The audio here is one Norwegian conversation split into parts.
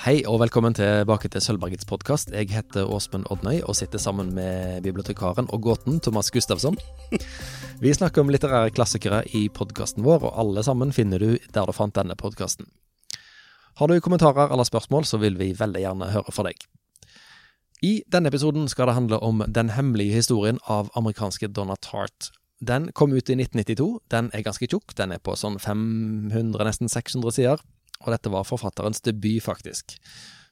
Hei og velkommen tilbake til Sølvbergets podkast. Jeg heter Åsmund Odnøy og sitter sammen med bibliotekaren og gåten Thomas Gustavsson. Vi snakker om litterære klassikere i podkasten vår, og alle sammen finner du der du fant denne podkasten. Har du kommentarer eller spørsmål, så vil vi veldig gjerne høre fra deg. I denne episoden skal det handle om den hemmelige historien av amerikanske Donna Tart. Den kom ut i 1992. Den er ganske tjukk. Den er på sånn 500, nesten 600 sider og dette var forfatterens debut, faktisk.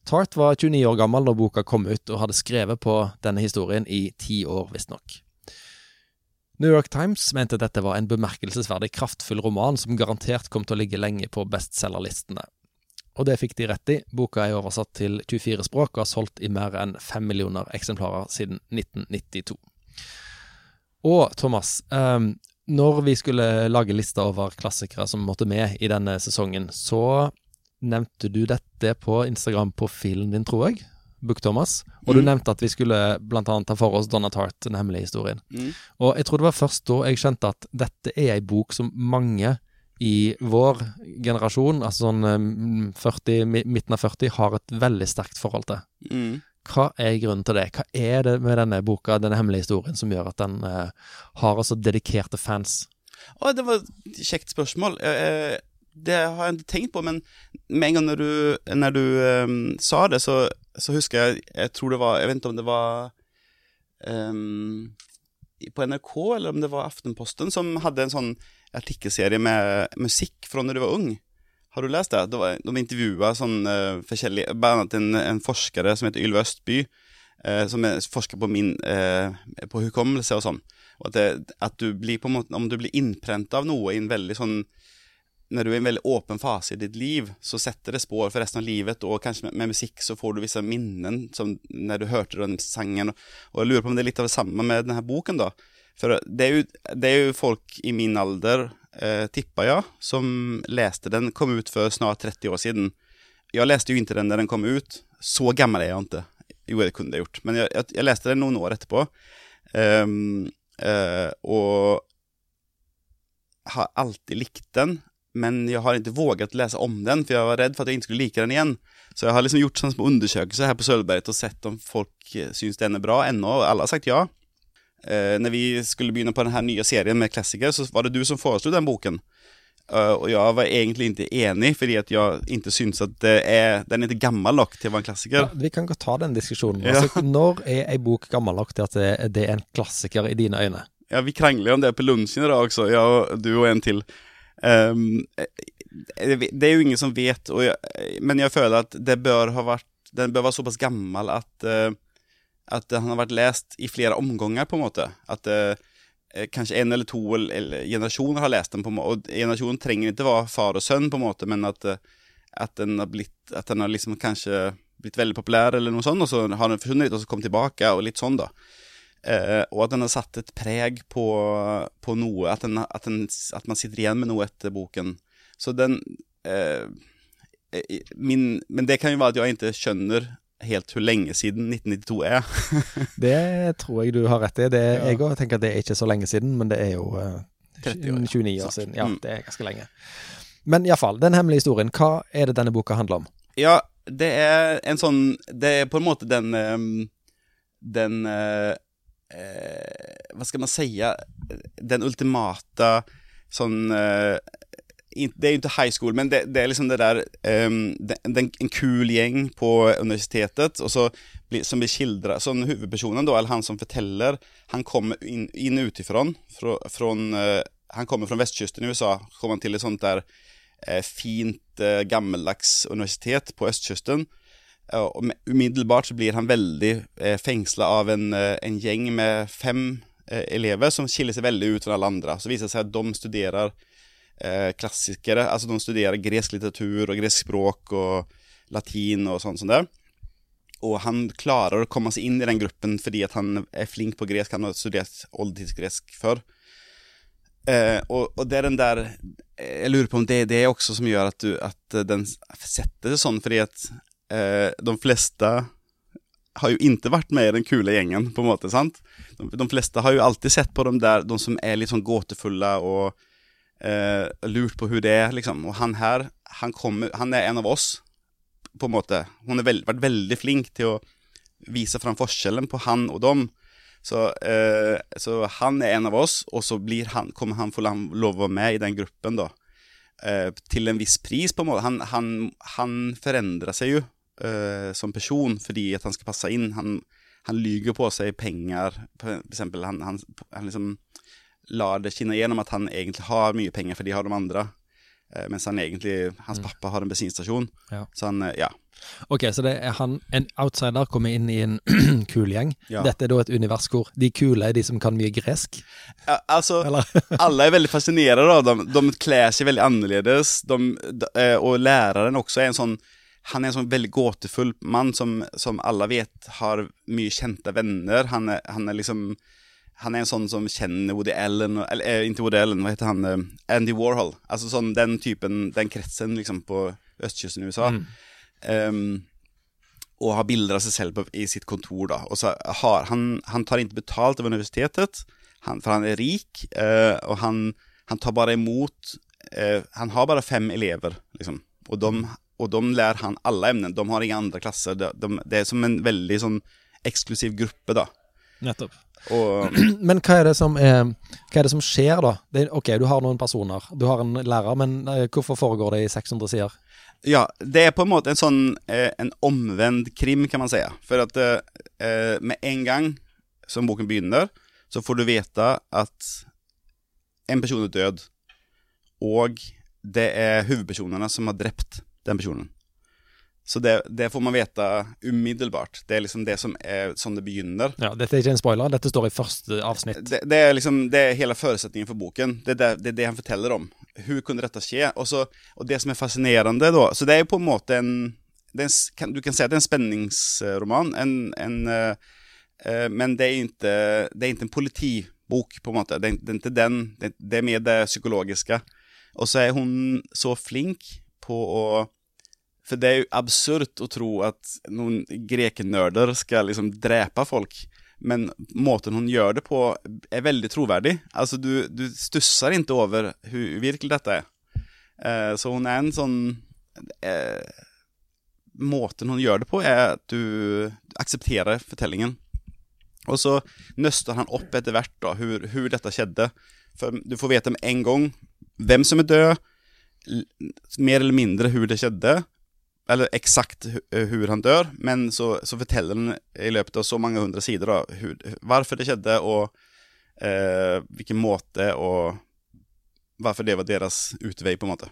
Tart var 29 år gammel da boka kom ut, og hadde skrevet på denne historien i ti år, visstnok. New York Times mente dette var en bemerkelsesverdig kraftfull roman som garantert kom til å ligge lenge på bestselgerlistene. Og det fikk de rett i. Boka er oversatt til 24 språk og har solgt i mer enn 5 millioner eksemplarer siden 1992. Og Thomas, um, når vi skulle lage lista over klassikere som måtte med i denne sesongen, så nevnte du dette på Instagram-profilen din, tror jeg. Book Thomas. Og mm. du nevnte at vi skulle blant annet ta for oss Donna Tart, den hemmelige historien. Mm. Og jeg tror det var først da jeg skjønte at dette er ei bok som mange i vår generasjon, altså sånn 40, mm, midten av 40, har et veldig sterkt forhold til. Mm. Hva er grunnen til det? Hva er det med denne boka, denne hemmelige historien, som gjør at den eh, har altså dedikerte fans? Å, det var et kjekt spørsmål. Eh, det har jeg ikke tenkt på, men med en gang når du, når du um, sa det, så, så, husker jeg Jeg tror det var Jeg vet ikke om det var um, på NRK, eller om det var Aftenposten, som hadde en sånn artikkelserie med musikk fra når du var ung. Har du lest det? det var, de intervjua sånn uh, forskjellige Blant annet en, en forskere som heter Ylve Østby, uh, som er forsker på min uh, på hukommelse og sånn. Og at, det, at, du blir på en måte Om du blir innprent av noe i en veldig sånn når du er i en veldig åpen fase i ditt liv, så setter det spår for resten av livet, og kanskje med, med musikk så får du visse minnen, som når du hørte den sangen. Og, og jeg lurer på om det er litt av det samme med denne boken, da. For det er jo, det er jo folk i min alder eh, tippa ja, som leste den, kom ut for snart 30 år siden. Jeg leste jo ikke den da den kom ut. Så gammel er jeg ikke. Jo, det kunne jeg gjort. Men jeg, jeg, jeg leste den noen år etterpå. Um, uh, og har alltid likt den. Men jeg har ikke våget lese om den, for jeg var redd for at jeg ikke skulle like den igjen. Så jeg har liksom gjort sånne små undersøkelser her på Sølvberget og sett om folk eh, syns den er bra ennå. Alle har sagt ja. Eh, när vi skulle begynne på den här nya serien med klassiker så var det du som foreslog den boken. Uh, og jeg var egentlig ikke enig, fordi at jeg ikke syns at er, den er ikke gammel nok til å være en klassiker. Ja, vi kan godt ta den diskusjonen. Ja. Altså, når er en bok gammel nok til at det, det, er en klassiker i dine øyne? Ja, vi krangler om det på lunsjen i dag også, Ja, du og en til. Um, det er jo ingen som vet, jeg, men jeg føler at det bør ha vært, den bør være såpass gammel at uh, at han har vært lest i flere omganger, på en måte. At eh, eh kanskje en eller to eller generasjoner har lest den, på en måte. og generasjonen trenger ikke være far og sønn, på en måte, men at, eh, at den har blitt At den har liksom kanskje blitt veldig populær, eller noe sånt, og så har den forsvunnet litt, og så kommet tilbake, og litt sånn, da. Eh, og at den har satt et preg på, på noe, at, den, at, den, at, man sitter igjen med noe etter boken. Så den eh, min, Men det kan jo være at jeg ikke skjønner helt hvor lenge siden 1992 er. det tror jeg du har rett i. Det, ja. Jeg òg tenker at det er ikke så lenge siden, men det er jo uh, eh, 29 år siden. Ja, mm. det er ganske lenge. Men iallfall, den hemmelige historien. Hva er det denne boka handler om? Ja, det er en sånn Det er på en måte den um, Den uh, uh, Hva skal man si Den ultimate sånn det er jo ikke high school, men det, det er liksom det der um, det, det, En kul gjeng på universitetet og så blir, som blir skildra Sånn hovedpersonen, da, eller han som forteller, han kommer inn, inn utifra. uh, han kommer fra vestkysten i USA. Kommer han til et sånt der uh, fint, uh, gammeldags universitet på østkysten. og umiddelbart så blir han veldig uh, fengsla av en, en, gjeng med fem elever som skiller seg veldig ut fra alle andre. Så viser det seg at de studerer eh, klassikere. Altså de studerer gresk litteratur og gresk språk og latin og sånt som det. Og han klarer å komme seg inn i den gruppen fordi han er flink på gresk. Han har studert oldtidsgresk før. Eh, og, og, det er den der Jeg lurer på om det er det også som gjør at, du, at den setter seg sånn, fordi at eh, de fleste har jo ikke vært med i den kule gjengen, på en måte. sant? De, de, fleste har jo alltid sett på de der, de som er litt sånn gåtefulle og eh, lurt på hvordan det er, liksom. Og han her, han, kommer, han er en av oss på en måte. Hun har veld, vært veldig flink til å vise fram forskjellen på han og dem. Så, eh, så han er en av oss, og så han, kommer han få lov å være med i den gruppen, da. Eh, til en viss pris, på en måte. Han, han, han forandrer seg jo eh, som person fordi at han skal passe inn. Han, han lyver på seg penger. For eksempel, han, han, han liksom lar det skinne gjennom at han egentlig har mye penger, for de har de andre. Eh, mens han egentlig, hans pappa har en bensinstasjon. Ja. Så han, eh, ja. Ok, så det er han, en outsider kommer inn i en kul gjeng. Ja. Dette er da et univers hvor de kule er de som kan mye gresk, Ja, Altså, alle er veldig fascinerte av dem. De kler seg veldig annerledes. De, de, og læreren også er en sånn han er en sånn veldig gåtefull mann som, som alle vet har mye kjente venner. Han er, han er liksom, han er en sånn som kjenner Woody Allen, eller eh, inte Woody Allen, hva heter han, eh, Andy Warhol. Altså sånn den typen, den kretsen liksom på østkysten i USA. Ehm, og har bilder av seg selv på, i sitt kontor. da. Og så har, han, han tar ikke betalt av universitetet, han, for han er rik, eh, og han, han tar bare imot eh, Han har bare fem elever, liksom. Og de, og de lærer han alle emner. De har ingen andre klasser. De, de, det er som en veldig sånn eksklusiv gruppe, da. Nettopp. Og Men hva er det som, er, hva er det som skjer, da? Det ok, du har noen personer, du har en lærer, men eh, hvorfor foregår det i 600 sider? Ja, det er på en måte en sånn eh, en omvendt krim, kan man si. For at eh, eh, med en gang som boken begynner, så får du vite at en person er død, og det er hovedpersonene som har drept den personen. Så det, det får man vite umiddelbart. Det er liksom det som er sånn det begynner. Ja, Dette er ikke en spoiler, dette står i første avsnitt. Det, det er liksom Det er hele forutsetningen for boken. Det er det, det, er han forteller om. Hvordan kunne dette skje? Og, så, og det som er fascinerende, da Så det er jo på en måte en, er en kan, Du kan si at det er en spenningsroman, en, en, uh, eh, men det er ikke Det er ikke en politibok, på en måte. Det er, er ikke den. Det, det er mer det psykologiske. Og så er hun så flink på å For det er jo absurd å tro at noen grekenørder skal liksom drepe folk. Men måten hun gjør det på er veldig troverdig. Altså, du, du stusser ikke over hvor virkelig dette er. Eh, så hun er en sånn eh, Måten hun gjør det på, er at du aksepterer fortellingen. Og så nøster han opp etter hvert da, hvor, hvor dette skjedde. For du får vite med en gang hvem som er død, mer eller mindre hvor det skjedde, eller eksakt hvordan han dør, men så, så forteller han i løpet av så mange hundre sider da, hur, hvorfor det skjedde, og eh, hvilken måte, og hvorfor det var deres utvei, på en måte.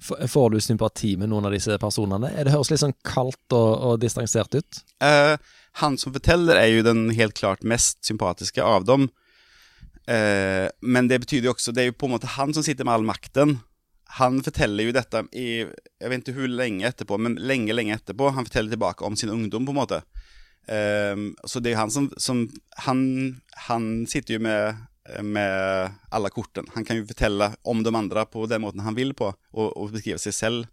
Får du sympati med noen av disse personene? Er Det høres litt sånn kaldt og, og distansert ut. Eh, han som forteller er jo den helt klart mest sympatiske av dem. Eh, men det betyr jo også, det er jo på en måte han som sitter med all makten. Han forteller jo dette i, jeg vet ikke hvor lenge etterpå, men lenge, lenge etterpå. Han forteller tilbake om sin ungdom, på en måte. Um, så det er jo han som, som han, han sitter jo med, med alle kortene. Han kan jo fortelle om de andre på den måten han vil på, og, og beskrive seg selv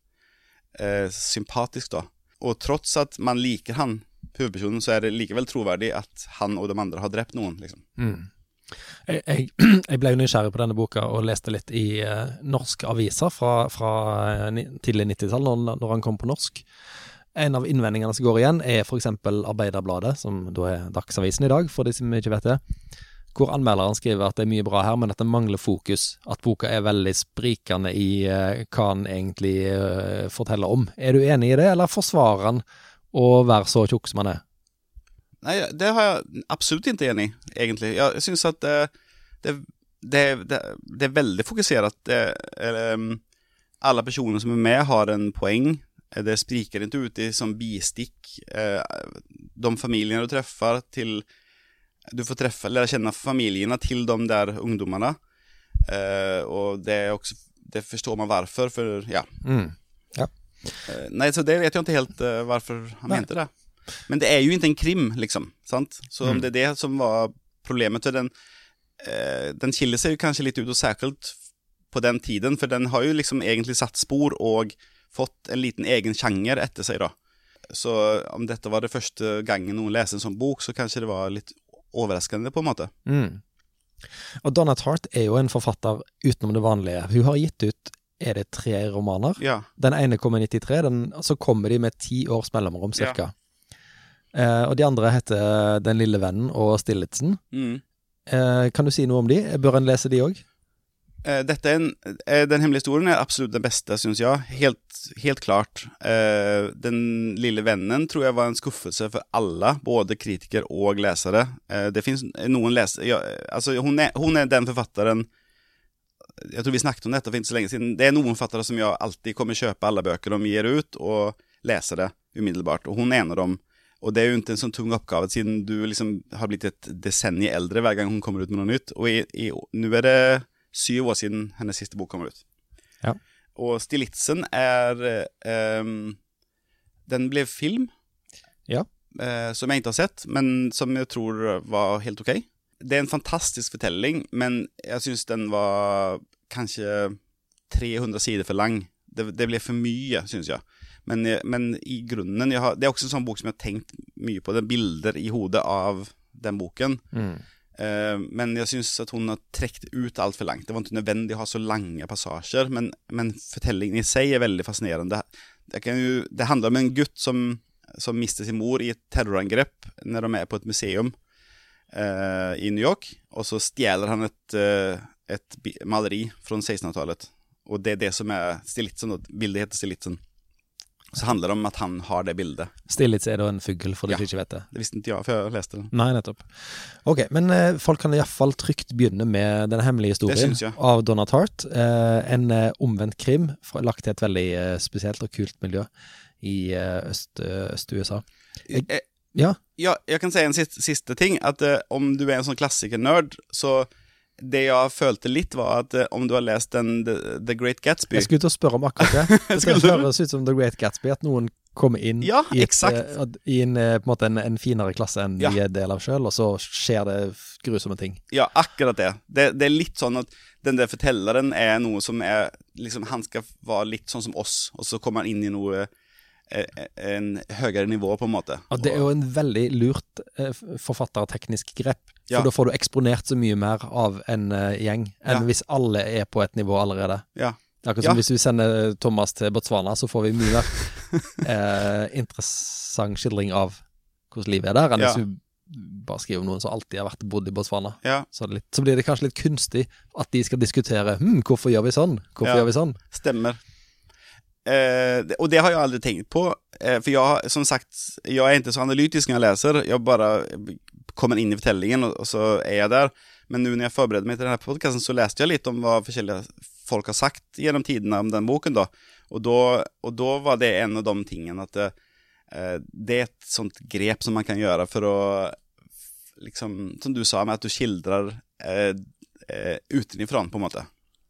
uh, sympatisk, da. Og tross at man liker han, hovedpersonen, så er det likevel troverdig at han og de andre har drept noen, liksom. Jeg, jeg, ble jo nysgjerrig på denne boka og leste litt i eh, norske aviser fra, fra eh, tidlig 90-tall, når, når han kom på norsk. En av innvendingene som går igjen, er f.eks. Arbeiderbladet, som da er Dagsavisen i dag, for de som ikke vet det. Hvor anmelderen skriver at det er mye bra her, men at det mangler fokus. At boka er veldig sprikende i eh, hva han egentlig eh, forteller om. Er du enig i det, eller forsvarer han å være så tjukk som han er? Nei, det har jeg absolutt ikke enig i, egentlig. Jeg syns at det, det, det, det, det er veldig fokusert. Eller, um, alle personer som er med, har en poeng. Det spriker ikke ut i som bistikk. Eh, De familiene du treffer til Du får treffe, lære kjenne familiene til de der ungdommene. Eh, og det er også Det forstår man hvorfor, for ja. Mm. ja. Nei, så det vet jeg ikke helt hvorfor han Nei. mente det. Men det er jo ikke en krim, liksom. Sant? Så om det er det som var problemet til den eh, Den skiller seg jo kanskje litt ut, og særskilt på den tiden, for den har jo liksom egentlig satt spor og fått en liten egen sjanger etter seg, da. Så om dette var det første gangen noen leser en sånn bok, så kanskje det var litt overraskende, på en måte. Mm. Og Donna Tartt er jo en forfatter utenom det vanlige. Hun har gitt ut er det tre romaner. Ja. Den ene kommer i 93, den, så kommer de med ti års mellomrom, cirka. Eh, og de andre heter Den lille vennen og Stillitsen. Mm. Eh, kan du si noe om de? Bør en lese de òg? Eh, dette en, eh, den hemmelige historien er absolutt den beste, syns jeg. Helt, helt klart. Eh, den lille vennen tror jeg var en skuffelse for alle, både kritiker og lesere. Det fins noen lesere ja, altså, hun, er, hun er den forfatteren Jeg tror vi snakket om dette for ikke så lenge siden. Det er noen forfattere som jeg alltid kommer kjøpe alle bøker de gir ut, og lese det umiddelbart. Og hun er en av dem. Og det er jo ikke en sånn tung oppgave, siden du liksom har blitt et desennium eldre hver gang hun kommer ut med noe nytt. Og nå er det syv år siden hennes siste bok kommer ut. Ja. Og Stilitzen er um, Den ble film, Ja. uh, som jeg ikke har sett, men som jeg tror var helt ok. Det er en fantastisk fortelling, men jeg syns den var kanskje 300 sider for lang. Det, det ble for mye, syns jeg. Men, men i grunnen har, Det er også en sånn bok som jeg har tenkt mye på. Det er bilder i hodet av den boken. Eh, men jeg syns at hun har trukket ut altfor langt. Det var ikke nødvendig å ha så lange passasjer, men, men fortellingen i seg er veldig fascinerende. Det, kan jo, det handler om en gutt som, som mister sin mor i et terrorangrep når de er på et museum eh, i New York, og så stjeler han et, eh, et maleri fra 1600-tallet. Og det er det som er Stilitzen, og bildet heter Stilitzen. Så handler det om at han har det bildet. Stillitz er da en fugl, for de Ja. ikke vet det. Det visste ikke jeg før jeg leste det. Nei, nettopp. Ok, men eh, folk kan iallfall trygt begynne med Den hemmelige historien av Donna Tart. Eh, en eh, omvendt krim fra, lagt til et veldig eh, spesielt og kult miljø i eh, Øst-USA. Øst-USA. Jeg- Eh, Ja, Ja, jeg kan si en siste, siste ting. At eh, om du er en sånn klassikernerd, så det jeg følte litt, var at eh, om du har lest den The, The Great Gatsby jeg skulle til å spørre om akkurat det. Det høres ut som The Great Gatsby, at noen kommer inn Ja, i, et, eh, i en, eh, på en, en, en finere klasse enn Ja. de er del av sjøl, og så skjer det grusomme ting. Ja, akkurat det. det. Det er litt sånn at den der fortelleren er noe som er liksom, Han skal være litt sånn som oss, og så kommer han inn i noe En høyere nivå, på en måte. Og det er jo en veldig lurt eh, forfatterteknisk grep, for Ja. da får du eksponert så mye mer av en eh, gjeng enn Ja. hvis alle er på et nivå allerede. Ja. Akkurat som Ja. hvis vi sender Thomas til Botswana, så får vi mye mer eh, interessant skildring av hvordan livet er der, enn Ja. hvis vi bare skriver om noen som alltid har vært bodd i Botswana. ja, Så, litt, så blir det kanskje litt kunstig at de skal diskutere hm, hvorfor gjør vi sånn, hvorfor Ja. gjør vi sånn. stemmer. Eh, og det har jeg aldri tenkt på. Eh, for jeg, som sagt, jeg er ikke så analytisk når jeg leser. Jeg bare kommer inn i fortellingen, og, og så er jeg der. Men nå når jeg forberedte meg til denne podkasten, så leste jeg litt om hva forskjellige folk har sagt gjennom tidene om den boken. da. Og da, og da var det en av de tingene at det, eh, det er et sånt grep som man kan gjøre for å liksom, Som du sa, med at du skildrer eh, eh, på en måte.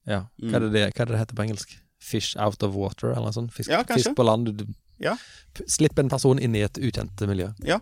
Ja. Hva, er det, det- hva er det det heter på engelsk? Fish out of water, eller noe sånt? Fisk, Ja, fisk på land. Du, du, Ja. Slipp en person inn i et ukjent miljø. Ja,